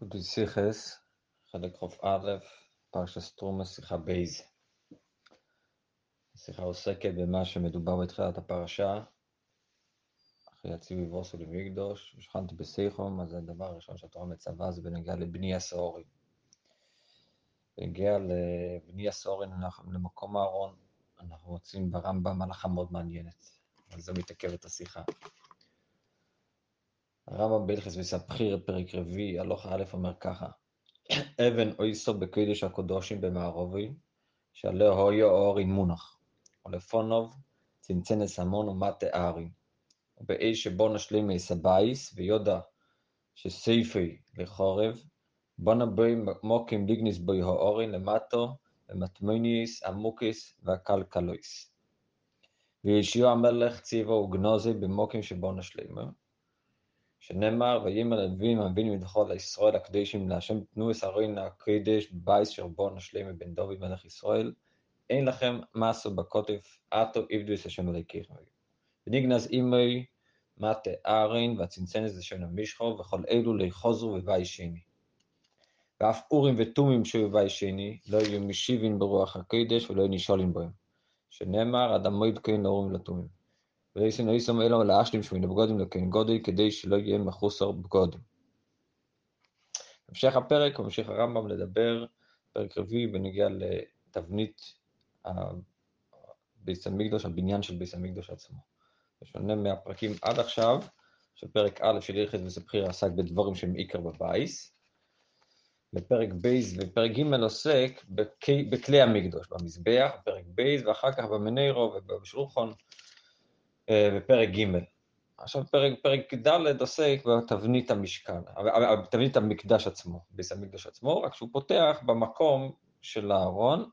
גודי סיכס, חלק א', פרשס תרומס, שיחה בייז. השיחה עוסקת במה שמדובר בתחילת הפרשה, אחרי הציווי ווסו למקדוש, ושכנתי בסייחום, אז הדבר הראשון שהתורה מצווה זה בנגיע לבני הסוהרים. בנגיע לבני הסוהרים, למקום הארון, אנחנו מוצאים ברמב"ם הלכה מאוד מעניינת, על זה מתעכבת השיחה. הרמב"ם בהלכס וסבחיר, פרק רביעי, הלוך א' אומר ככה: אבן אויסו בקודש הקודושים במערובי, שעליה הויו אורין מונח, ולפונוב צנצנס המון ומטה ארין, ובאי שבו נשלים מסבייס, ויודע שסייפי לחורב, בונה בי מוקים ליגניס בוי האורין למטו, ומטמוניס עמוקיס והקלקלויס. וישיו המלך ציבו וגנוזי במוקים שבו נשלימה, שנאמר, ויאמר ללווים המבינים מדחול לישראל הקדישים להשם תנו אסרין הקדש בבייס שרבו נשלים מבן דוד מלך ישראל, אין לכם מסו בקוטף, עטו עבדו את השם אלוקיכם. ונגנז אימי מטה ארין והצנצנס לשם המשחו, וכל אלו ליחוזו ובאי שני. ואף אורים ותומים שהיו בבאי שני, לא יהיו משיבין ברוח הקדש ולא יהיו נשאולים בהם. שנאמר, עד עמוד כהן לאורים ולתומים. ולא עשו אותן אלא להשלים שמונה בגדים לכהן גדול, כדי שלא יהיה מחוסר בגדים. המשך הפרק, ממשיך הרמב"ם לדבר, פרק רביעי, בנוגע לתבנית בית המקדש, הבניין של בית המקדש עצמו. בשונה מהפרקים עד עכשיו, שפרק א' של הלכות בית הבחירה עסק בדברים שהם עיקר בבית, בפרק בייס ופרק ג' עוסק בכלי המקדוש, במזבח, בפרק בייס, ואחר כך במניירו ובשולחון, בפרק ג'. עכשיו פרק, פרק ד' עוסק בתבנית המשכן, תבנית המקדש עצמו, ביס המקדש עצמו, רק שהוא פותח במקום של הארון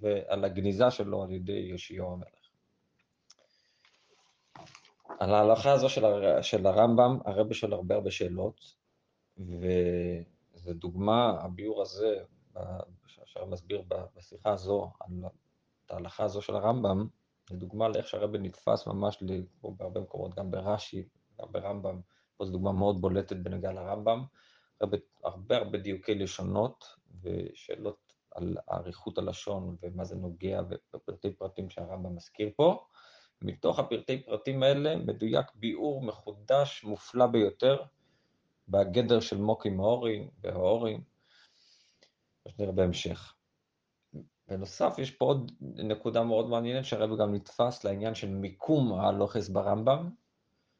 ועל הגניזה שלו על ידי יאשיהו המלך. על ההלכה הזו של, הר... של הרמב"ם, הרבה שואל הרבה הרבה שאלות, וזו דוגמה, הביאור הזה, שהרב מסביר בשיחה הזו, על ההלכה הזו של הרמב"ם, דוגמה לאיך שהרבא נתפס ממש, בהרבה מקומות, גם ברש"י, גם ברמב"ם, פה זו דוגמה מאוד בולטת בנוגע לרמב"ם, הרבה הרבה, הרבה דיוקי לשונות ושאלות על אריכות הלשון ומה זה נוגע בפרטי פרטים שהרמב"ם מזכיר פה. מתוך הפרטי פרטים האלה מדויק ביאור מחודש, מופלא ביותר, בגדר של מוקים האורים והאורים, שנראה בהמשך. בנוסף, יש פה עוד נקודה מאוד מעניינת שהרבי גם נתפס לעניין של מיקום הלוחס ברמב"ם,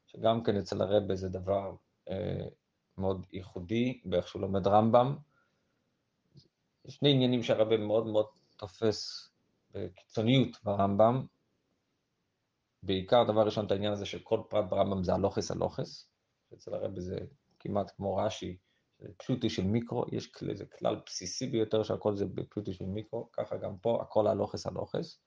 שגם כן אצל הרבי זה דבר אה, מאוד ייחודי באיך שהוא לומד רמב"ם. שני עניינים שהרבי מאוד מאוד תופס בקיצוניות ברמב"ם. בעיקר, דבר ראשון, את העניין הזה שכל פרט ברמב"ם זה הלוחס הלוחס, אצל הרבי זה כמעט כמו רש"י, פשוטי של מיקרו, יש איזה כלל בסיסי ביותר שהכל זה בפשוטי של מיקרו, ככה גם פה, הכל הלוחס הלוחס.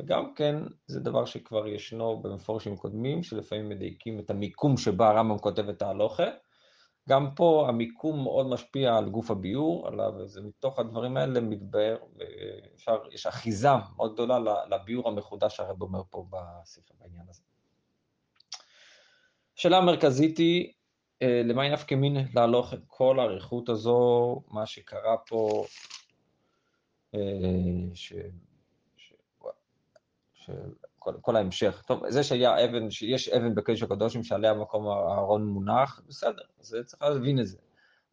וגם כן, זה דבר שכבר ישנו במפורשים קודמים, שלפעמים מדייקים את המיקום שבה הרמב"ם כותב את ההלוכה. גם פה המיקום מאוד משפיע על גוף הביאור, עליו, וזה מתוך הדברים האלה מתבהר, אפשר, יש אחיזה מאוד גדולה לביאור המחודש שהרב אומר פה בספר בעניין הזה. השאלה המרכזית היא, אה, למי נפקא מינא להלוך את כל האריכות הזו, מה שקרה פה, אה, ש... ש... ש... כל, כל ההמשך. טוב, זה שהיה אבן, שיש אבן בקודש הקדושים שעליה מקום הארון מונח, בסדר, זה צריך להבין את זה.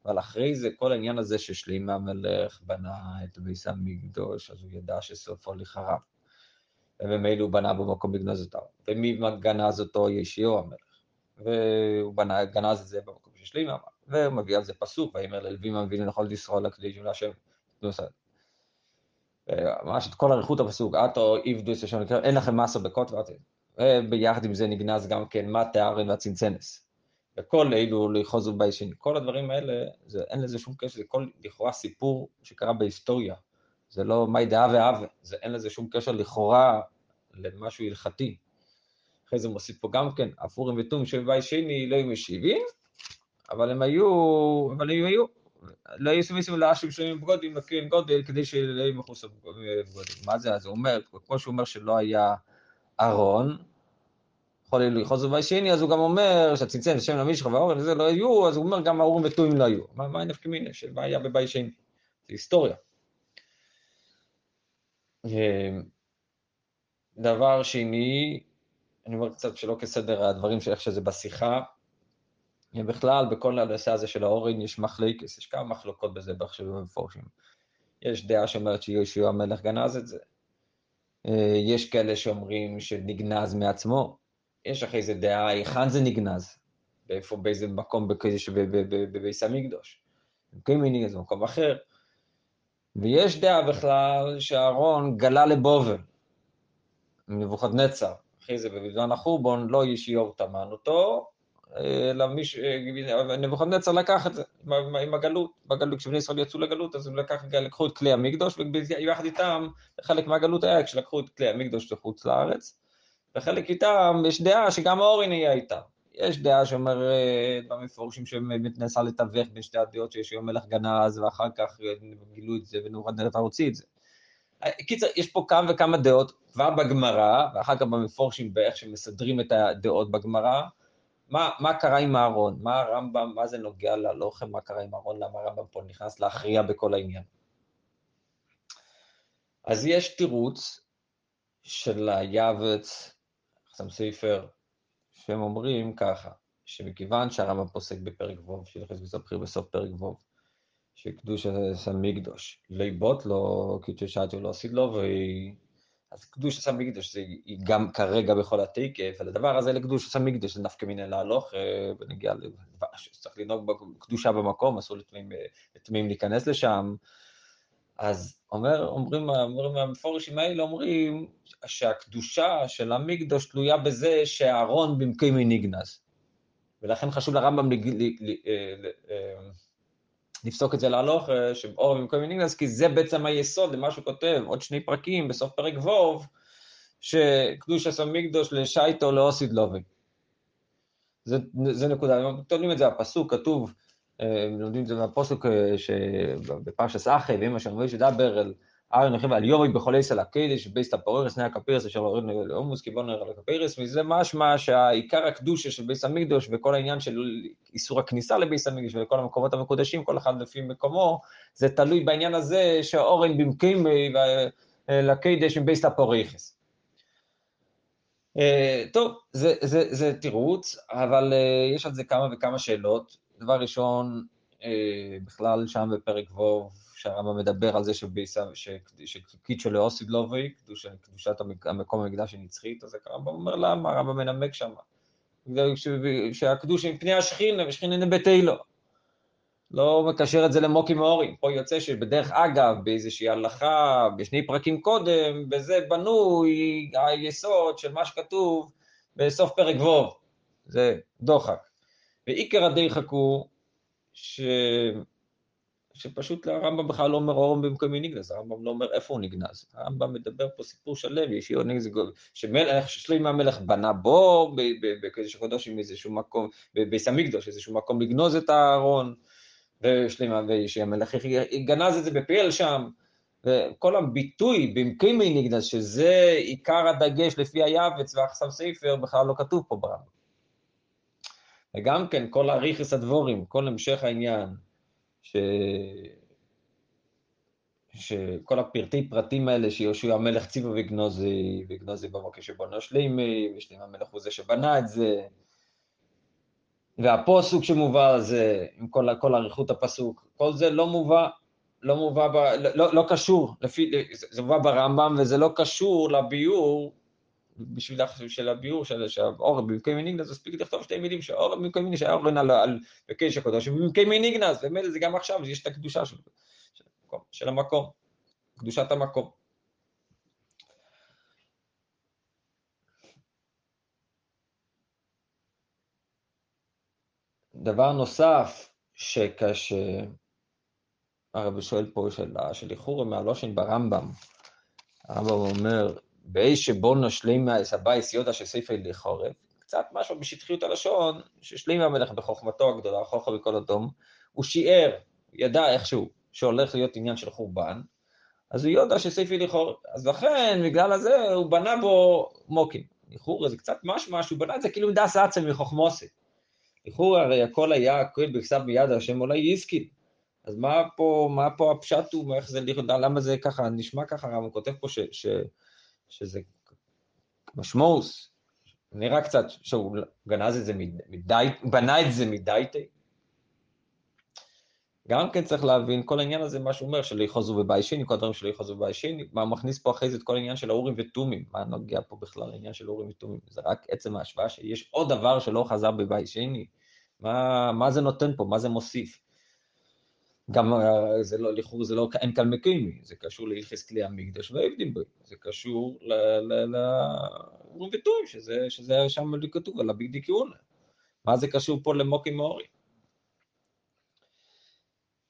אבל אחרי זה, כל העניין הזה ששלימה המלך בנה את ביס המקדוש, אז הוא ידע שסופו לחרב. וממילא הוא בנה במקום לגנוז אותו. ומי גנז אותו? ישיעו המלך. והוא בנה, גנז את זה במקום של שלימה, והוא מביא על זה פסוק, ויאמר ללווים המבינים לכל ישראל הקדישים להשם. ממש את כל אריכות הפסוק, עתו עבדו את השם, אין לכם מסה בקוט ואתם. וביחד עם זה נגנז גם כן מטה הארן והצנצנס. וכל אלו לחוזו ביישן. כל הדברים האלה, זה, אין לזה שום קשר, זה כל לכאורה סיפור שקרה בהיסטוריה. זה לא מאי דאה ואהבה, אין לזה שום קשר לכאורה למשהו הלכתי. אחרי זה מוסיף פה גם כן, אפורים ותום של בית שני לא היו משיבים, אבל הם היו, אבל הם היו, לא היו סמיסים לאשים שלמים בגודל, לקרין גודל, כדי שלא יהיו מחוץ בגודל. מה זה? אז הוא אומר, כמו שהוא אומר שלא היה ארון, יכול לאחוז ביישני, אז הוא גם אומר שהצלצל שם למישך והאורן וזה לא היו, אז הוא אומר גם האורים ותומים לא היו. מה, מה נפקא מיני של מה היה בביישני? זה היסטוריה. דבר שני, אני אומר קצת שלא כסדר הדברים של איך שזה בשיחה, בכלל, בכל הנושא הזה של האורן יש מחלקס, יש כמה מחלוקות בזה בחשובים ומפורשים. יש דעה שאומרת שיהושע המלך גנז את זה. אה, יש כאלה שאומרים שנגנז מעצמו. יש אחרי זה דעה היכן זה נגנז, באיפה, באיזה מקום בביס המקדוש. כן מיני זה מקום אחר. ויש דעה בכלל שאהרון גלה לבובל, נצר. אחרי זה בזמן החורבון לא ישיור טמן אותו, אלא מיש... נבוכדנצר לקח את זה עם הגלות, בגלות, כשבני ישראל יצאו לגלות, אז הם לקח, לקחו את כלי המקדוש, ויחד איתם, חלק מהגלות היה כשלקחו את כלי המקדוש לחוץ לארץ, וחלק איתם, יש דעה שגם האורין יהיה איתם. יש דעה שאומרת במפורשים שבאמת נעשה לתווך בין שתי הדעות שיש יום מלך גנז, ואחר כך גילו את זה ונורדנצר הוציא את זה. קיצר, יש פה כמה וכמה דעות, כבר בגמרא, ואחר כך במפורשים באיך שמסדרים את הדעות בגמרא, מה, מה קרה עם אהרון? מה הרמב"ם, מה זה נוגע ללוחם, מה קרה עם אהרון, למה הרמב"ם פה נכנס להכריע בכל העניין? אז יש תירוץ של היעבץ, חסם ספר, שהם אומרים ככה, שמכיוון שהרמב"ם פוסק בפרק ו', שילכס וספחיר בסוף פרק ו', שקדוש המקדוש, לא יבוט לו, תשעתי לא והיא אז קדוש עשה מקדש זה גם כרגע בכל התקף, על הדבר הזה לקדוש עשה מקדש זה נפקא מיניה להלוך, בנגיע אה, לדבש, צריך לנהוג בקדושה במקום, אסור לתמימים להיכנס לשם. אז אומר, אומרים, אומרים המפורשים האלה, אומרים שהקדושה של המקדוש תלויה בזה שהארון במקומי נגנז. ולכן חשוב לרמב"ם לפסוק את זה להלוך, אה, שאור במקום מנינגלס, כי זה בעצם היסוד למה שהוא כותב, עוד שני פרקים בסוף פרק ו', שקדוש עשה מקדוש לשייטו לאוסיד לובי. זה, זה נקודה, תולים את זה, הפסוק כתוב, אה, לומדים את זה מהפוסק אה, שבפרשס אחי, ואמא של מויש ידבר אל ארן הולכים על יורי בכל עשר הקדש, בייסט הפוררס, נהיה הקפירס, אשר הוריד לעומוס, כיוון על הקפירס, וזה משמע שהעיקר הקדושה של בייס המקדוש וכל העניין של איסור הכניסה לבייס המקדוש וכל המקומות המקודשים, כל אחד לפי מקומו, זה תלוי בעניין הזה שהאורן במקים לקדש עם בייס הפוררס. אה, טוב, זה, זה, זה תירוץ, אבל אה, יש על זה כמה וכמה שאלות. דבר ראשון, אה, בכלל שם בפרק ו', שהרמב"ם מדבר על זה שקידשו לאוסיד לובי, קדושת המקום המקדש הנצחית, אז הרמב"ם אומר למה, הרמב"ם מנמק שם. שהקדוש מפני השכין, ושכין אין ביתילו. לא מקשר את זה למוקי מאורי. פה יוצא שבדרך אגב, באיזושהי הלכה, בשני פרקים קודם, בזה בנוי היסוד של מה שכתוב בסוף פרק ו', זה דוחק. ועיקר הדיחק הוא ש... שפשוט הרמב"ם בכלל לא אומר אורם במקומי נגנז, הרמב"ם לא אומר איפה הוא נגנז. הרמב"ם מדבר פה סיפור שלם, יש יהיו נגנז, שמלך, שלמה המלך בנה בו, בקדוש הקודש עם איזשהו מקום, בביס המקדוש, איזשהו מקום לגנוז את הארון, ושלמה, המלך גנז את זה בפייל שם, וכל הביטוי במקומי נגנז, שזה עיקר הדגש לפי היעבץ והחסם ספר, בכלל לא כתוב פה ברמב"ם. וגם כן, כל אריכס הדבורים, כל המשך העניין, ש... שכל הפרטי פרטים האלה שיהושע המלך ציווה וגנוזי, וגנוזי במוקר שבונו שלימי, ושלימי המלך הוא זה שבנה את זה, והפוסוק שמובא זה, עם כל, כל אריכות הפסוק, כל זה לא מובא, לא מובא, ב, לא, לא קשור, לפי, זה מובא ברמב"ם וזה לא קשור לביאור בשביל של הביאור של שהאור במקום ניגנז, מספיק לכתוב שתי מילים שהאור במקום ניגנז, שהאור על, על בקדש הקודש, ובמקום ניגנז, ומילא זה גם עכשיו, יש את הקדושה של, של, המקום, של המקום, קדושת המקום. דבר נוסף, שכאשר הרב שואל פה שאלה של איחור מהלושן ברמב"ם, הרמב"ם אומר, באיש שבו נשלים מהסבייס יודע שספר לחורף, קצת משהו בשטחיות הלשון, ששלים המלך בחוכמתו הגדולה, חוכר בכל אדום, הוא שיער, ידע איכשהו, שהולך להיות עניין של חורבן, אז הוא יודע שספר לכאורה, אז לכן, בגלל הזה, הוא בנה בו מוקים. לכאורה זה קצת משמע שהוא בנה את זה כאילו דס עצם מחוכמוסי. לכאורה הרי הכל היה כהן בכסף ביד השם אולי יסקין. אז מה פה, מה פה הפשט הוא, איך זה, למה זה ככה, נשמע ככה, הוא כותב פה ש, ש, שזה משמעוס, נראה קצת שהוא גנז את זה מדי, בנה את זה מדייטי. גם כן צריך להבין, כל העניין הזה, מה שהוא אומר, שלא יחוזו בביישין, כל הדברים שלא יחוזו בביישין, מה הוא מכניס פה אחרי זה את כל העניין של האורים ותומים, מה נוגע פה בכלל לעניין של האורים ותומים, זה רק עצם ההשוואה שיש עוד דבר שלא חזר בביישיני, מה, מה זה נותן פה, מה זה מוסיף. גם אה, זה לא, לכאורה זה לא, אין כאן מקימי, זה קשור כלי המקדש והעבדים בו, זה קשור ותומים, שזה, שזה שם כתוב על הביג דיקיונה. מה זה קשור פה למוקי מאורי?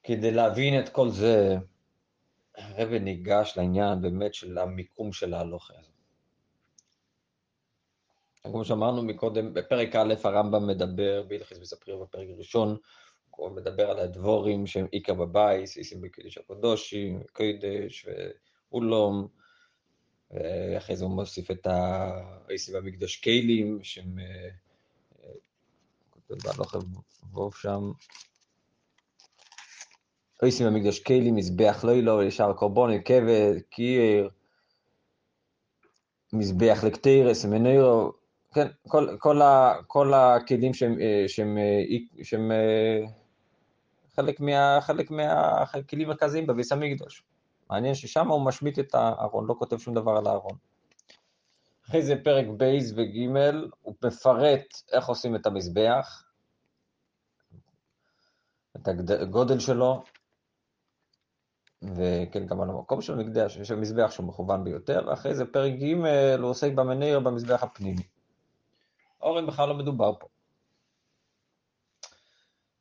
כדי להבין את כל זה, הרב ניגש לעניין באמת של המיקום של ההלוכה הזאת. כמו שאמרנו מקודם, בפרק א' הרמב"ם מדבר, בהלכס מספריר בפרק הראשון, הוא מדבר על הדבורים שהם איכא בבייס, איסים בקדש הקודושים, קדש ואולום, ואחרי זה הוא מוסיף את האיסים במקדש קיילים, שהם, אה, אה, כותב בהלוכה ווב שם, עושים במקדש כלי, מזבח לא ילו, ישר קורבון, כבד, קיר, מזבח לקטירס, מנירו, כן, כל, כל, ה, כל הכלים שהם, אה, שהם, שהם אה, חלק, מה, חלק מהכלים המרכזיים בביס המקדוש. מעניין ששם הוא משמיט את הארון, לא כותב שום דבר על הארון. אחרי זה פרק בייס וגימל, הוא מפרט איך עושים את המזבח, את הגודל שלו, וכן, גם על המקום של המקדש, יש שם מזבח שהוא מכוון ביותר, ואחרי זה פרק ג' הוא עוסק במניר במזבח הפנימי. אורן בכלל לא מדובר פה.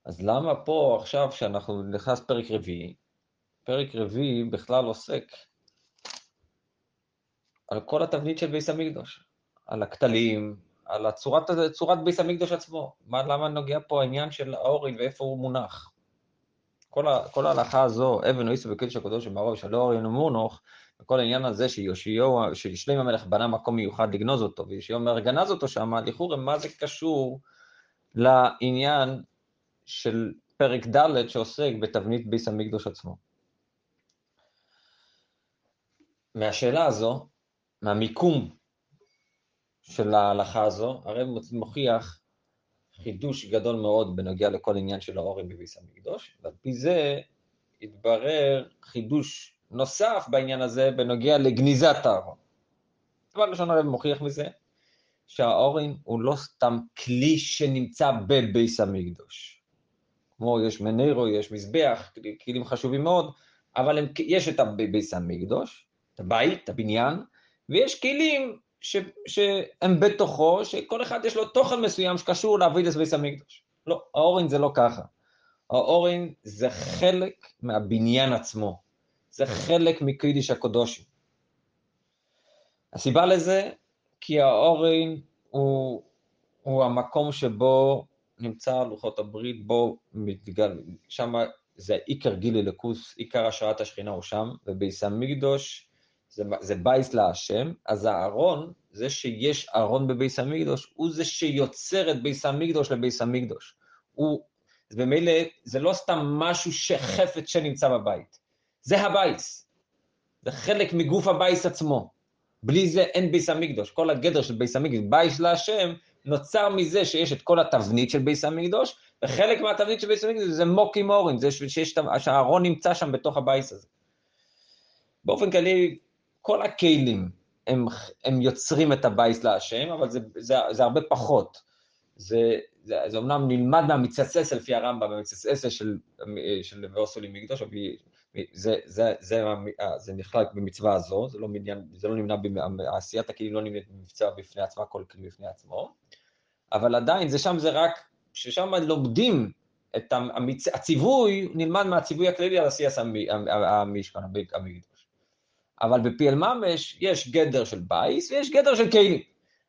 אז למה פה עכשיו, כשאנחנו נכנס פרק רביעי, פרק רביעי בכלל עוסק על כל התבנית של ביס המקדוש, על הכתלים, על הצורת, צורת ביס המקדוש עצמו. מה, למה נוגע פה העניין של האורין ואיפה הוא מונח? כל, ה, כל ההלכה הזו, אבן אויסו וקדש הקדוש ומרוב שלא אוריין ומונוך, וכל העניין הזה שיושיעו, ששלם המלך בנה מקום מיוחד לגנוז אותו, ויושיעו המלך גנז אותו שם, לכאורה מה זה קשור לעניין של פרק ד' שעוסק בתבנית ביס המקדוש עצמו. מהשאלה הזו, מהמיקום של ההלכה הזו, הרב מוכיח חידוש גדול מאוד בנוגע לכל עניין של האורים בביס המקדוש, ועל פי זה התברר חידוש נוסף בעניין הזה בנוגע לגניזת הארון. דבר ראשון הרב מוכיח מזה, שהאורין הוא לא סתם כלי שנמצא בביס המקדוש. כמו יש מנירו, יש מזבח, כלים חשובים מאוד, אבל הם, יש את הביס המקדוש, את הבית, הבניין, ויש כלים ש, שהם בתוכו, שכל אחד יש לו תוכן מסוים שקשור לאבידס ביס המקדוש. לא, האורין זה לא ככה. האורין זה חלק מהבניין עצמו. זה חלק מקדיש הקודושי. הסיבה לזה, כי האורין הוא, הוא המקום שבו נמצא לוחות הברית, בו מתגל, שם זה עיקר גילי לקוס, עיקר השראת השכינה הוא שם, וביס המקדוש זה, זה בית להשם, אז הארון, זה שיש ארון בבית המקדש, הוא זה שיוצר את בית המקדש לבית המקדש. הוא, במילא, זה לא סתם משהו שחפץ שנמצא בבית, זה הבית. זה חלק מגוף הבית עצמו. בלי זה אין בית המקדש. כל הגדר של בית המקדש, בית להשם, נוצר מזה שיש את כל התבנית של בית המקדש, וחלק מהתבנית של בית המקדש זה מקום הארון, זה שיש, שהארון נמצא שם בתוך הבית הזה. באופן כללי, כל הכלים הם, הם יוצרים את הבית להשם, אבל זה, זה, זה הרבה פחות. זה, זה, זה אומנם נלמד מהמצצס לפי הרמב"ם, במצוות עשה של, של ועשו לי מקדש, זה, זה, זה, זה נכלל במצווה הזו, זה לא, מניין, זה לא נמנה, עשיית הכלים לא נמנית כמצווה בפני עצמה, כל כלי בפני עצמו, אבל עדיין, זה שם זה רק, ששם לומדים את המצ... הציווי, נלמד מהציווי הכללי על עשיית המשכן, המקדש. אבל בפועל ממש יש גדר של בית ויש גדר של כלים.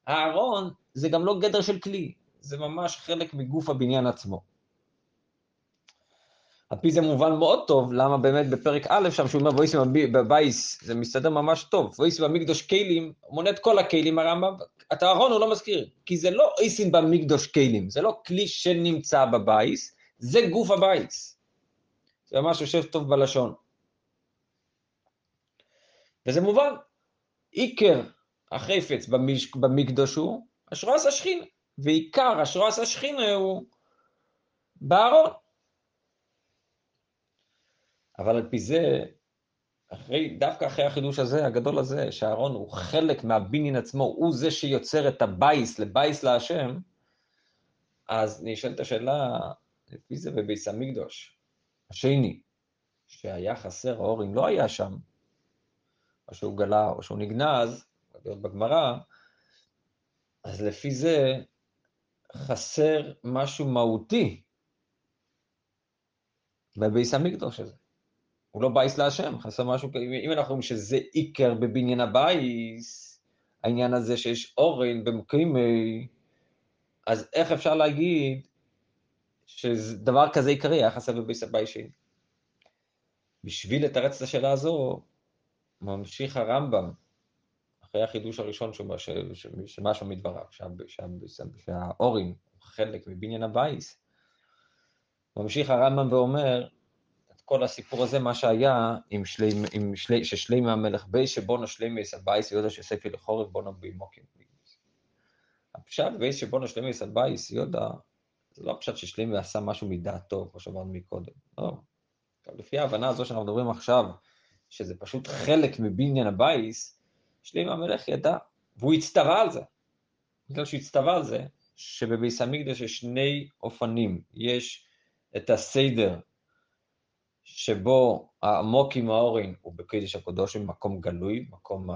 הארון זה גם לא גדר של כלי, זה ממש חלק מגוף הבניין עצמו. על פי זה מובן מאוד טוב, למה באמת בפרק א' שם שהוא אומר ועושין בבית, זה מסתדר ממש טוב, ועושין במקדש כלים, מונה את כל הכלים הרמב"ם, את הארון הוא לא מזכיר, כי זה לא עושין במקדש כלים, זה לא כלי שנמצא בבית, זה גוף הבית. זה ממש יושב טוב בלשון. וזה מובן, עיקר החפץ במקדוש הוא אשרו השכינה, ועיקר אשרו השכינה הוא בארון. אבל על פי זה, אחרי, דווקא אחרי החידוש הזה, הגדול הזה, שהארון הוא חלק מהבניין עצמו, הוא זה שיוצר את הבייס לבייס להשם, אז נשאלת השאלה, לפי זה בבית המקדש, השני, שהיה חסר הארון, הוא לא היה שם, או שהוא גלה, או שהוא נגנז, דעות בגמרא, אז לפי זה חסר משהו מהותי בבית המקדש הזה. הוא לא בית להשם, חסר משהו, אם אנחנו אומרים שזה עיקר בבניין הבית, העניין הזה שיש אורן במקימי, אז איך אפשר להגיד שדבר כזה עיקרי היה חסר בביס הבייס שלי? בשביל לתרץ את השאלה הזו, ממשיך הרמב"ם, אחרי החידוש הראשון של משהו מדבריו, הוא חלק מבניין הבייס, ממשיך הרמב"ם ואומר, כל הסיפור הזה, מה שהיה עם שלי, עם שלי, ששלימה המלך בי, שבונו שלימה יסבייס יהודה שספי לחורף בונו בימוקים. הפשט בעת שבנה שלמה את הבית וידע, זה לא הפשט ששלמה עשה משהו מדעתו, כמו שאמרנו מקודם, לא. לפי ההבנה הזו שאנחנו מדברים עכשיו, שזה פשוט חלק מבניין הבית, שלמה המלך ידע, והוא הצטווה על זה. בגלל שהוא הצטווה על זה, שבבית המקדש יש שני אופנים, יש את הסדר שבו המקום הארון הוא בקודש הקודשים, מקום גלוי, מקום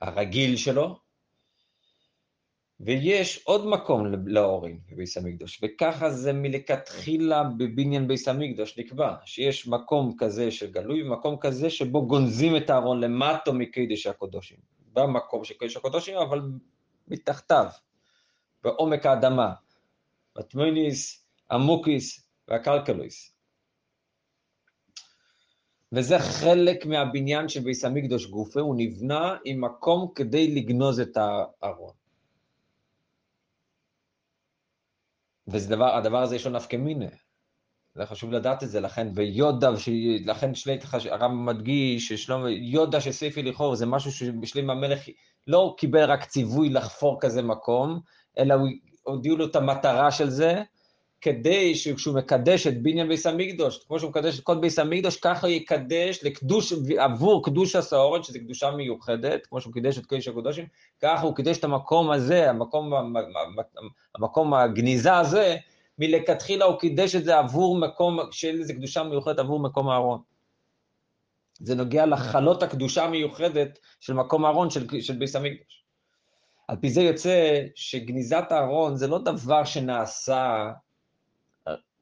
הרגיל שלו, ויש עוד מקום לאורין בביס המקדוש, וככה זה מלכתחילה בבניין ביס המקדוש נקבע, שיש מקום כזה של גלוי ומקום כזה שבו גונזים את הארון למטו מקדש הקודשים, במקום של קדש הקודשים, אבל מתחתיו, בעומק האדמה, בתמוניס, עמוקיס והקלקלויס. וזה חלק מהבניין של ביס המקדוש גופה, הוא נבנה עם מקום כדי לגנוז את הארון. והדבר הזה יש לו נפקא מינה. זה חשוב לדעת את זה, לכן, ויודה, לכן שלית, הרמב"ם מדגיש ששלום, יודה של ספי לכאור, זה משהו שבשלים המלך לא קיבל רק ציווי לחפור כזה מקום, אלא הודיעו לו את המטרה של זה, כדי שכשהוא מקדש את בניין ביס המקדוש, כמו שהוא מקדש את כל ביס המקדוש, ככה יקדש לקדוש, עבור קדוש הסעורת, שזו קדושה מיוחדת, כמו שהוא קידש את קדוש הקודשים, ככה הוא קידש את המקום הזה, המקום, המקום הגניזה הזה, מלכתחילה הוא קידש את זה עבור מקום, של איזה קדושה מיוחדת עבור מקום הארון. זה נוגע לחלות הקדושה המיוחדת של מקום הארון של, של ביס המקדוש. על פי זה יוצא שגניזת הארון זה לא דבר שנעשה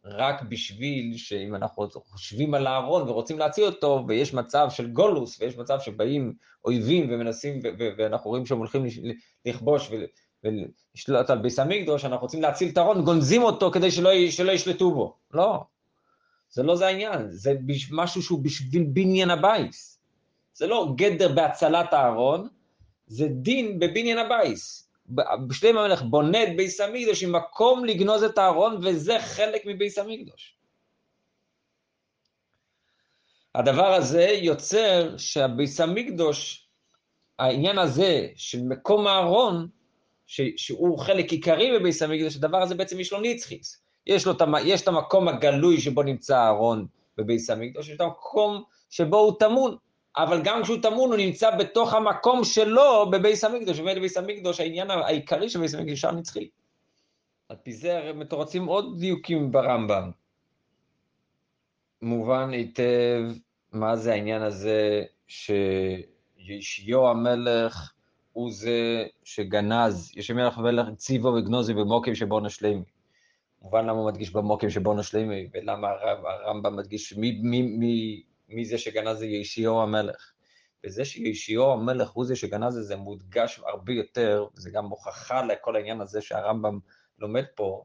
רק בשביל שאם אנחנו חושבים על הארון ורוצים להציל אותו, ויש מצב של גלות, ויש מצב שבאים אויבים ומנסים, ואנחנו רואים שהם הולכים לכבוש ולשלוט על בית המקדש, אנחנו רוצים להציל את הארון, גונזים אותו כדי שלא, שלא ישלטו בו. לא, זה לא זה העניין, זה משהו שהוא בשביל בניין הבית. זה לא גדר בהצלת הארון, זה דין בבניין הבית. כששלמה המלך בונה את בית המקדש עם מקום לגנוז את הארון, וזה חלק מבית המקדש. הדבר הזה יוצר שהבית המקדש, העניין הזה של מקום הארון, שהוא חלק עיקרי בבית המקדש, הדבר הזה בעצם יש לו נצחיות. יש, לו, יש את המקום הגלוי שבו נמצא הארון בביס המקדוש, יש את המקום שבו הוא טמון. אבל גם כשהוא טמון הוא נמצא בתוך המקום שלו בביס המקדוש, ובאמת בביס המקדוש העניין העיקרי של ביס המקדוש הוא נצחי. על פי זה הרי מתורצים עוד דיוקים ברמב"ם. מובן היטב מה זה העניין הזה שישיו המלך הוא זה שגנז, יש מלך ומלך ציבו וגנוזי במוקים שבו נשלימי. מובן למה הוא מדגיש במוקים שבו נשלימי, ולמה הרמב"ם מדגיש מי, מי, מי מי זה שגנז זה ישיו המלך. וזה שישיו המלך הוא זה שגנז זה מודגש הרבה יותר, זה גם הוכחה לכל העניין הזה שהרמב"ם לומד פה,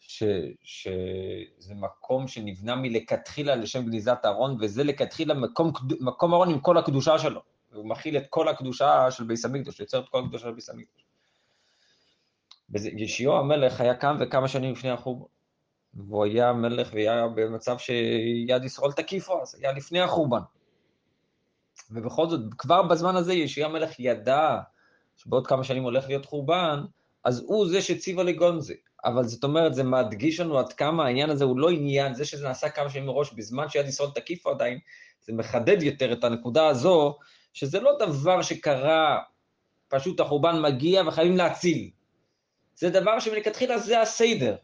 ש, שזה מקום שנבנה מלכתחילה לשם גניזת הארון, וזה לכתחילה מקום, מקום ארון עם כל הקדושה שלו. הוא מכיל את כל הקדושה של ביס המקדוש, יוצר את כל הקדושה של ביס המקדוש. ישיעו המלך היה קם וכמה שנים לפני החורבן. והוא היה מלך והיה במצב שיד ישראל תקיפו, אז היה לפני החורבן. ובכל זאת, כבר בזמן הזה ישיעו המלך ידע שבעוד כמה שנים הולך להיות חורבן, אז הוא זה שציווה לגונזי. אבל זאת אומרת, זה מדגיש לנו עד כמה העניין הזה הוא לא עניין, זה שזה נעשה כמה שנים מראש, בזמן שיד ישראל תקיפו עדיין, זה מחדד יותר את הנקודה הזו, שזה לא דבר שקרה, פשוט החורבן מגיע וחייבים להציל. זה דבר שמלכתחילה זה הסדר.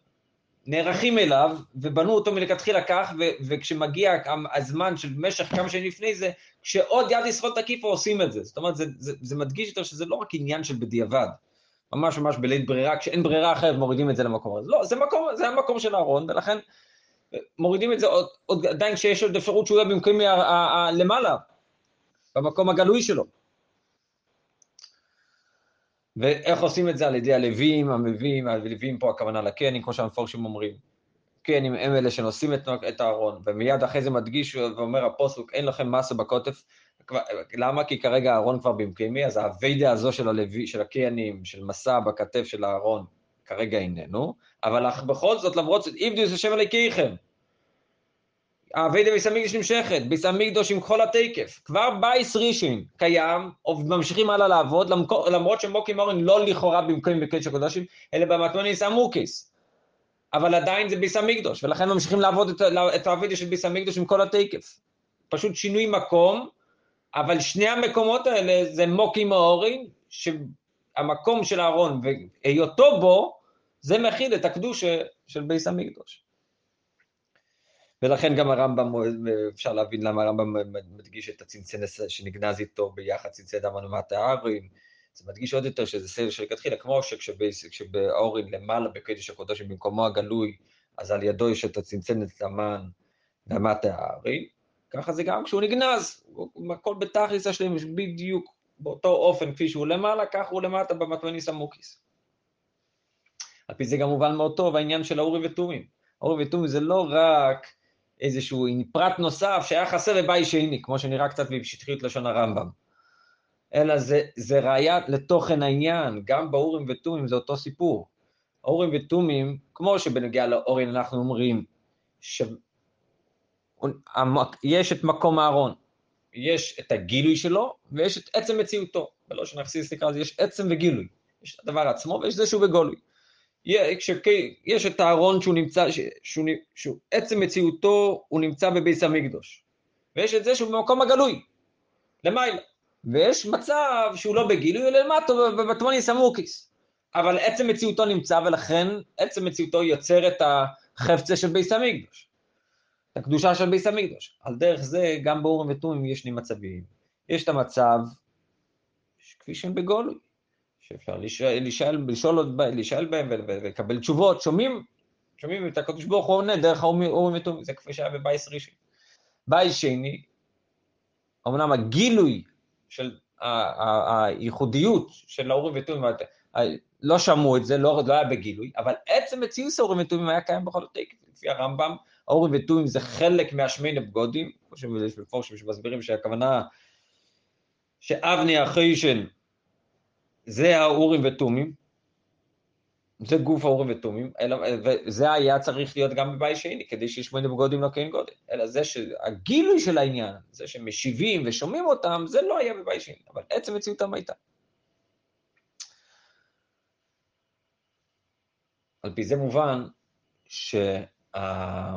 נערכים אליו, ובנו אותו מלכתחילה כך, ו- וכשמגיע הזמן של משך כמה שנים לפני זה, כשעוד יד ישראל תקיפו עושים את זה. זאת אומרת, זה, זה, זה מדגיש יותר שזה לא רק עניין של בדיעבד. ממש ממש בלית ברירה, כשאין ברירה אחרת מורידים את זה למקום הזה. לא, זה מקום, זה המקום של אהרון, ולכן מורידים את זה עוד, עוד עדיין כשיש עוד אפשרות שהוא יהיה במקום למעלה, במקום הגלוי שלו. ואיך עושים את זה? על ידי הלווים, המביאים, הלווים פה הכוונה לקנים, כמו שהמפורשים אומרים. קנים הם אלה שנושאים את, את הארון, ומיד אחרי זה מדגיש ואומר הפוסוק, אין לכם מסה בקוטף. למה? כי כרגע הארון כבר במקומי, אז האביידה הזו של הלוי, של הקיינים, של מסע בכתף של הארון, כרגע איננו, אבל בכל זאת, למרות זאת, איבדו את השם אלוקיכם. האביידה ביס המקדוש נמשכת, ביס המקדוש עם כל התקף. כבר בייס רישין קיים, ממשיכים הלאה לעבוד, למרות שמוקים אורן לא לכאורה במקום בקדש הקודשים, אלא במטמוניס המוקיס. אבל עדיין זה ביס המקדוש, ולכן ממשיכים לעבוד את, את האביידה של ביס המקדוש עם כל התקף. פשוט שינוי מקום, אבל שני המקומות האלה זה מוקים אורן, שהמקום של הארון והיותו בו, זה מכיל את הקדוש של ביס המקדוש. ולכן גם הרמב"ם, אפשר להבין למה הרמב"ם מדגיש את הצנצנס שנגנז איתו ביחד, צנצנת אמנומת הארים, זה מדגיש עוד יותר שזה סדר שלכתחילה, כמו שכשבאורין למעלה בקדש הקודשים במקומו הגלוי, אז על ידו יש את הצנצנת המן ואמת הארים, ככה זה גם כשהוא נגנז, הכל בתכלס השלם, בדיוק באותו אופן כפי שהוא למעלה, כך הוא למטה במטמניס המוקיס. על פי זה גם מובן מאוד טוב העניין של האורים ותומים. האורים ותומים זה לא רק איזשהו פרט נוסף שהיה חסר לבית שני, כמו שנראה קצת בשטחיות לשון הרמב"ם. אלא זה, זה ראייה לתוכן העניין, גם באורים ותומים זה אותו סיפור. אורים ותומים, כמו שבנוגע לאורים אנחנו אומרים, שיש את מקום הארון, יש את הגילוי שלו, ויש את עצם מציאותו. ולא שנחסיס נקרא לזה, יש עצם וגילוי. יש את הדבר עצמו ויש זה שהוא בגולוי. יש את הארון שהוא נמצא, שהוא, שהוא עצם מציאותו, הוא נמצא בביס המקדוש. ויש את זה שהוא במקום הגלוי, למעלה. ויש מצב שהוא לא בגילוי, אלא למטו, בבטמוניס המוקיס. אבל עצם מציאותו נמצא, ולכן עצם מציאותו יוצר את החפצה של ביס המקדוש. את הקדושה של ביס המקדוש. על דרך זה, גם באורים ותומים יש שני מצבים. יש את המצב, כפי שהם בגולוי. שאפשר לשאול, לשאול, לשאול בהם ולקבל תשובות, שומעים, שומעים את הקדוש ברוך הוא עונה דרך האורים ותומים, זה כפי שהיה בבייס ראשון. בייס שני, אמנם הגילוי של הייחודיות של האורים ותומים, לא שמעו את זה, לא, לא היה בגילוי, אבל עצם מציאות האורים ותומים היה קיים בכל זאת, לפי הרמב"ם, האורים ותומים זה חלק מהשמי נבגודים, כמו שיש מפורשים שמסבירים שהכוונה שאבני החיישן זה האורים ותומים, זה גוף האורים ותומים, וזה היה צריך להיות גם בבית שני, כדי שישמעו בגודים לא כן גודל, אלא זה שהגילוי של העניין, זה שמשיבים ושומעים אותם, זה לא היה בבית שני, אבל עצם מציאותם הייתה. על פי זה מובן שהדבר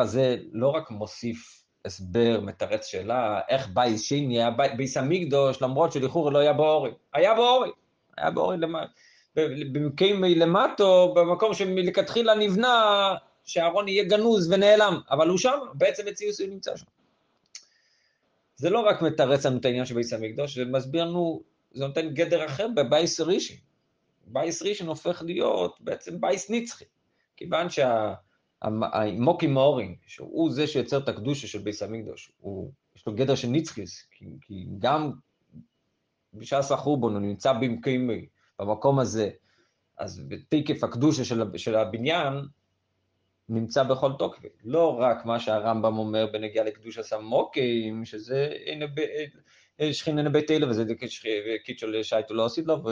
הזה לא רק מוסיף הסבר, מתרץ שאלה, איך בייס שני היה בייס המקדוש, למרות שלכאורה לא היה בו ארון. היה בו ארון, היה בו ארון למטה. במקום מלמטו, במקום שמלכתחילה נבנה שהארון יהיה גנוז ונעלם, אבל הוא שם, בעצם מציאות הוא נמצא שם. זה לא רק מתרץ לנו את העניין של בייס המקדוש, זה מסביר לנו, זה נותן גדר אחר בבייס ראשון. בייס ראשון הופך להיות בעצם בייס נצחי, כיוון שה... המוקי מאורינג, שהוא זה שיוצר את הקדושה של ביס הוא, יש לו גדר של ניצחיס, כי, כי גם בשעס החורבון הוא נמצא במקומי, במקום הזה, אז בתקף הקדושה של, של הבניין, נמצא בכל תוקף. לא רק מה שהרמב"ם אומר בנגיעה לקדוש הסמוקים, שזה שכינא נבית אלה וזה קיצ'ו שייטו לא עשית לו,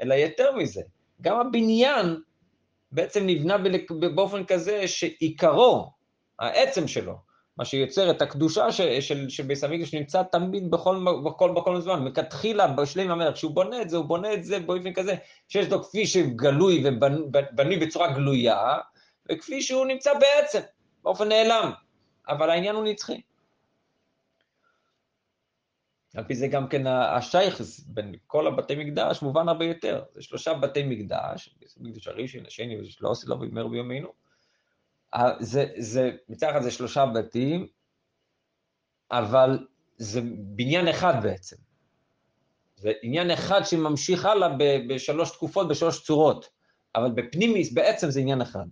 אלא יותר מזה. גם הבניין בעצם נבנה באופן כזה שעיקרו, העצם שלו, מה שיוצר את הקדושה של, של, של ביס המקדש נמצא תמיד בכל, בכל, בכל זמן, מכתחילה בשלם המלך, כשהוא בונה את זה, הוא בונה את זה באופן כזה, שיש לו כפי שגלוי ובנוי בצורה גלויה, וכפי שהוא נמצא בעצם, באופן נעלם, אבל העניין הוא נצחי. על פי זה גם כן השייכס בין כל הבתי מקדש מובן הרבה יותר. זה שלושה בתי מקדש, מקדש הראשון, השני ושלא עושה לו ויאמר ביומנו. זה, זה, מצד אחד זה שלושה בתים, אבל זה בניין אחד בעצם. זה עניין אחד שממשיך הלאה בשלוש תקופות, בשלוש צורות, אבל בפנימיס בעצם זה עניין אחד.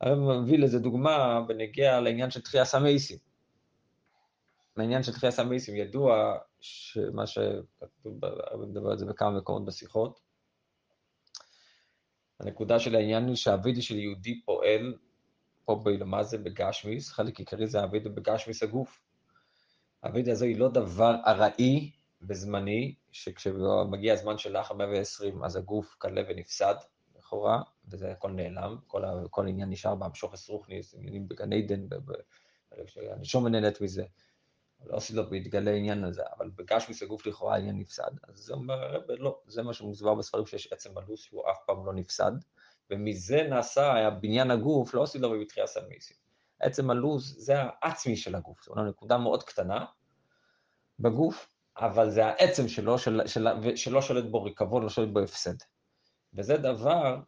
הרב מביא לזה דוגמה בנגיע לעניין של תחייה סמייסים. לעניין של תחייה סמייסים ידוע שמה שכתוב, הרב מדבר על זה בכמה מקומות בשיחות, הנקודה של העניין היא שהאבידה של יהודי פועל פה מה זה בגשמיס, חלק עיקרי זה האבידה בגשמיס הגוף. האבידה הזו היא לא דבר ארעי וזמני, שכשמגיע הזמן של לאחר 120 אז הגוף קלה ונפסד, לכאורה, וזה הכל נעלם, כל, כל העניין נשאר באמשוך רוחניס, עניינים בגן עדן, הנשום מנהלת מזה. לא עשית לו בהתגלה העניין הזה, אבל בגשמיס הגוף לכאורה העניין נפסד. אז זה אומר הרב, לא, זה מה שמוסבר בספרים שיש עצם הלוס שהוא אף פעם לא נפסד, ומזה נעשה בניין הגוף, לא עשית לו בבתחייה סמיסים. עצם הלו"ז זה העצמי של הגוף, זו נקודה מאוד קטנה בגוף, אבל זה העצם שלו, של, של, שלא שולט בו ריקבון, לא שולט בו הפסד. וזה דבר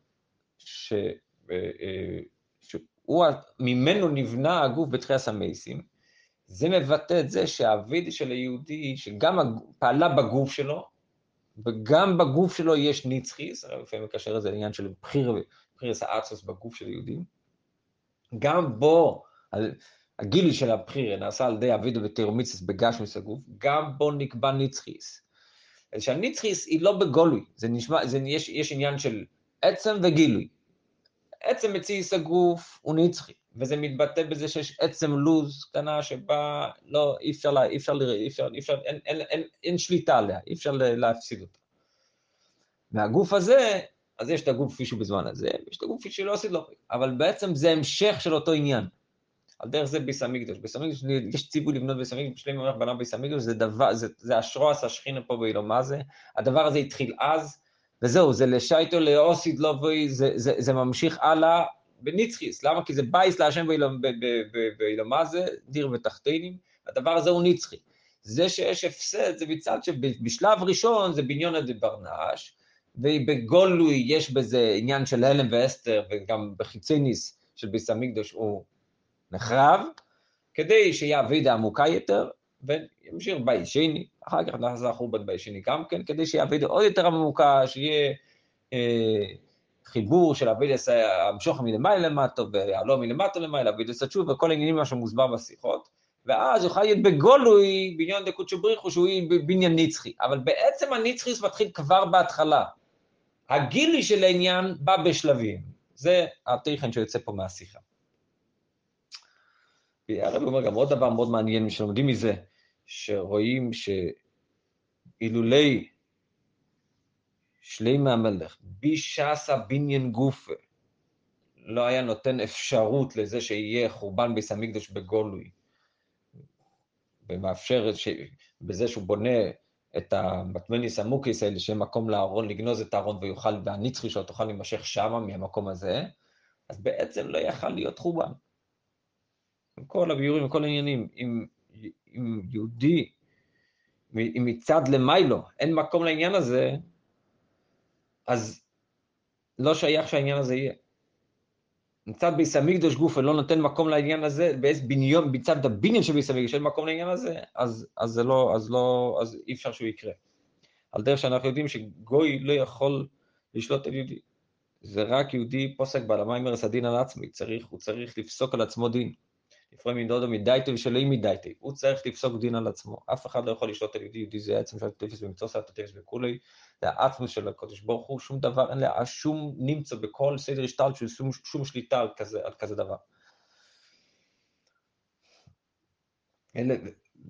ש, אה, אה, שהוא, ממנו נבנה הגוף בתחייה סמייסים, זה מבטא את זה שהאביד של היהודי, שגם פעלה בגוף שלו, וגם בגוף שלו יש ניצחיס, הרב לפעמים מקשר את זה לעניין של בחיר, בחירס האצוס בגוף של יהודים, גם בו, הגילי של הבחיר נעשה על ידי אבידו ותירומיציס בגשמיס הגוף, גם בו נקבע ניצחיס. אז שהניצחיס היא לא בגולוי, זה נשמע, זה, יש, יש עניין של עצם וגילוי. עצם מציאס הגוף הוא נצחי. וזה מתבטא בזה שיש עצם לוז קטנה שבה לא, אי אפשר, אי אפשר, אי אפשר, אי אפשר אין, אין, אין, אין שליטה עליה, אי אפשר להפסיד אותה. מהגוף הזה, אז יש את הגוף כפי שהוא בזמן הזה, ויש את הגוף כפי שלא עשית לו, אבל בעצם זה המשך של אותו עניין. על דרך זה ביס המקדוש. ביס המקדוש, יש ציווי לבנות ביס המקדוש, שלמה אומר בנה ביס המקדוש, זה דבר, זה, זה אשרועס השכינה פה באילו מה זה, הדבר הזה התחיל אז, וזהו, זה לשייטו לאוסיד לא זה, זה, זה ממשיך הלאה בניצחיס, למה? כי זה בייס להשם באילמה זה, דיר ותחתינים, הדבר הזה הוא ניצחי. זה שיש הפסד זה מצד שבשלב ראשון זה בניון דברנש, ובגולוי יש בזה עניין של הלם ואסתר, וגם בחיציניס של ביס המקדוש הוא נחרב, כדי שיהיה אבידה עמוקה יותר, וימשיך בית שני, אחר כך נחזר חורבן בית שני גם כן, כדי שיהיה אבידה עוד יותר עמוקה, שיהיה... אה, חיבור של אבידס המשוך מלמעלה למטו ויעלו מלמטו למעלה, אבידס התשוב וכל העניינים מה שמוסבר בשיחות, ואז יוכל להיות בגולוי בעניין דקות בריחו שהוא יהיה בניין נצחי, אבל בעצם הנצחיס מתחיל כבר בהתחלה. הגילי של העניין בא בשלבים, זה התכן שיוצא פה מהשיחה. הרב אומר גם עוד דבר מאוד מעניין, שלומדים מזה, שרואים שאילולי שלימה המלך, בישסה בניין גופה, לא היה נותן אפשרות לזה שיהיה חורבן ביס המקדוש בגולוי, ומאפשר ש... בזה שהוא בונה את המטמניס המוקיס האלה, שיהיה מקום לארון, לגנוז את הארון ויוכל, והנצחי שלו תוכל להימשך שמה מהמקום הזה, אז בעצם לא יכל להיות חורבן. עם כל הביורים וכל העניינים, אם, אם יהודי, מצד למיילו אין מקום לעניין הזה, אז לא שייך שהעניין הזה יהיה. מצד ביס המקדוש גופה לא נותן מקום לעניין הזה, בניון, מצד הבניין של ביס המקדוש אין מקום לעניין הזה, אז, אז זה לא, אז לא, אז אי אפשר שהוא יקרה. על דרך שאנחנו יודעים שגוי לא יכול לשלוט על יהודי. זה רק יהודי פוסק בעל המיימרס הדין על עצמי, צריך, הוא צריך לפסוק על עצמו דין. לפעמים מדודו מדייטי ושלא מדייטי. הוא צריך לפסוק דין על עצמו. אף אחד לא יכול לשלוט על יהודי, יהודי זה עצם של הטפס ומצוא סעת הטפס וכולי. זה האטמוס של הקודש ברוך הוא, שום דבר, אין לה שום נמצא בכל סדר השתלט של שום, שום שליטה על כזה, על כזה דבר. אלה,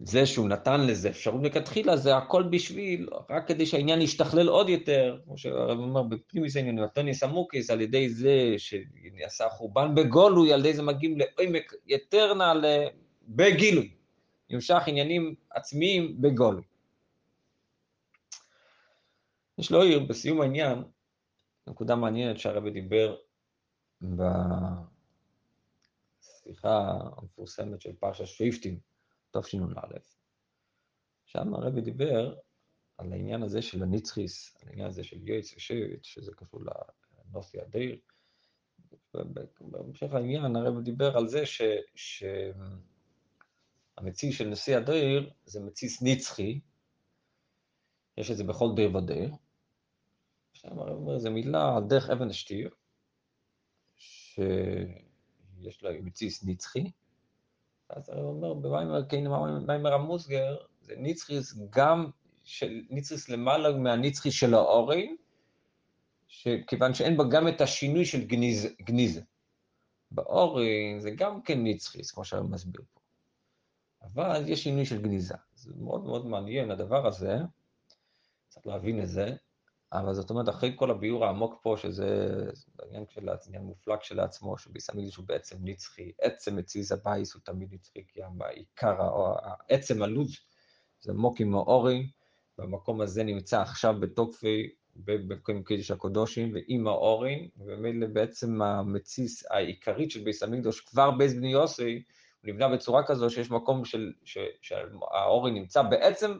זה שהוא נתן לזה אפשרות מלכתחילה, זה הכל בשביל, רק כדי שהעניין ישתכלל עוד יותר, כמו שהרב אומר, בפנימיס העניינים, נתוניס עמוקיס, על ידי זה שנעשה חורבן בגולוי, על ידי זה מגיעים לעמק יותר נעלה בגילוי. נמשך עניינים עצמיים בגולוי. יש לו עיר, בסיום העניין, נקודה מעניינת שהרבי דיבר בשיחה המפורסמת של פרשת שריפטין, תשנ"א. שם הרבי דיבר על העניין הזה של הנצחיס, על העניין הזה של יועץ ושבט, שזה קשור לנוסי הדיר. בהמשך העניין הרבי דיבר על זה ש... שהמציא של נשיא הדיר זה מציס נצחי, יש את זה בכל דיר ודיר. שם הרבי אומר, זו מילה על דרך אבן השתיר, שיש לה מציס נצחי, אז הוא אומר, במיימר קיין, במיימר המוסגר, זה ניצחיס גם, של, ניצחיס למעלה מהניצחיס של האורין, כיוון שאין בה גם את השינוי של גניז, גניזה. באורין זה גם כן ניצחיס, כמו שאני מסביר פה. אבל יש שינוי של גניזה. זה מאוד מאוד מעניין, הדבר הזה, צריך להבין את זה, אבל זאת אומרת, אחרי כל הביאור העמוק פה, שזה עניין עניין מופלג כשלעצמו, שביסמיליש הוא בעצם נצחי, עצם מציז הבייס הוא תמיד נצחי, כי העיקר, עצם הלוז, זה מוקי מאורי, במקום הזה נמצא עכשיו בתוקפי, במקום קידוש הקודושים, ועם האורין, וממילא בעצם המציס העיקרית של ביס המקדוש, כבר בייס בני יוסי, הוא נבנה בצורה כזו שיש מקום של, ש, שהאורין נמצא בעצם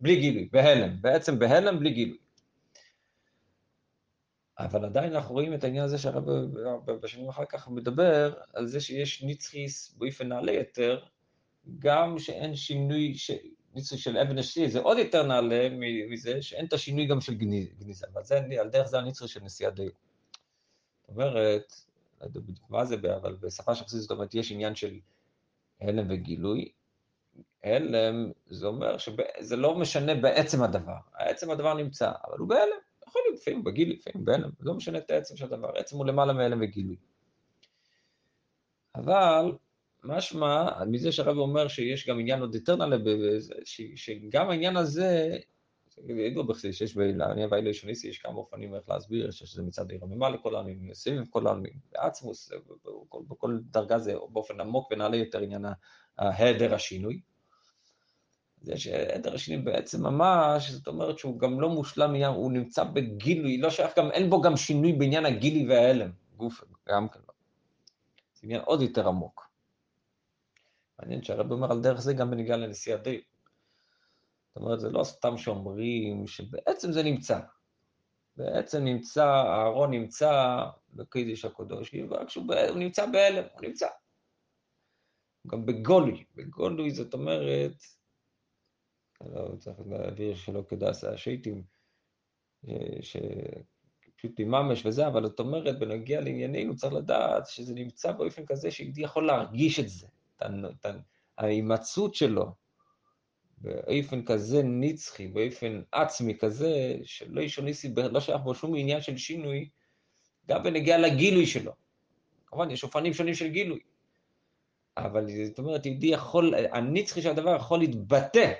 בלי גילוי, בהלם, בעצם בהלם בלי גילוי. אבל עדיין אנחנו רואים את העניין הזה שהרב בשנים אחר כך מדבר על זה שיש ניצחיס באופן נעלה יותר, גם שאין שינוי, ש... ניצחיס של אבן השיא, זה עוד יותר נעלה מזה, שאין את השינוי גם של גניזה, אבל זה, על דרך זה הניצחיס של נשיאת דיו. זאת אומרת, לא יודע בדיוק מה זה, אבל בשפה של חסידות, זאת אומרת, יש עניין של הלם וגילוי. הלם, זה אומר שזה לא משנה בעצם הדבר, העצם הדבר נמצא, אבל הוא בהלם. יכול להיות לפעמים בגיל, לפעמים בהלם, לא משנה את העצם של הדבר, העצם הוא למעלה מהלם וגילוי. אבל משמע, מזה שהרב אומר שיש גם עניין עוד יותר נעלה, שגם העניין הזה, ידוע בכלל שיש בעניין והאלה שוניסי, יש כמה אופנים איך להסביר, שזה מצד הרממה לכל העלמין, סביב כל העלמין, בעצמוס, בכל, דרגה זה באופן עמוק ונעלה יותר עניין ההיעדר השינוי. זה שעדר השני בעצם ממש, זאת אומרת שהוא גם לא מושלם, הוא נמצא בגילוי, לא שייך גם, אין בו גם שינוי בעניין הגילוי וההלם, גוף, גם כן לא. זה עניין עוד יותר עמוק. מעניין שהרב אומר על דרך זה גם בניגע לנשיא הדין. זאת אומרת, זה לא סתם שאומרים שבעצם זה נמצא. בעצם נמצא, הארון נמצא בקידיש הקודש, רק שהוא נמצא בהלם, הוא נמצא. גם בגולוי, בגולוי זאת אומרת, לא צריך להעביר שלא כדאסה השייטים, שפשוט ממש וזה, אבל את אומרת, בנגיע לענייננו, צריך לדעת שזה נמצא באופן כזה שיהודי יכול להרגיש את זה, את ההימצאות שלו, באופן כזה נצחי, באופן עצמי כזה, שלא ישוניסי, לא שייך בו שום עניין של שינוי, גם בנגיע לגילוי שלו. כמובן, יש אופנים שונים של גילוי. אבל זאת אומרת, יהודי יכול, הנצחי של הדבר יכול להתבטא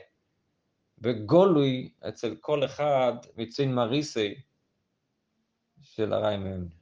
וגולוי אצל כל אחד מצין מריסי של הריימן.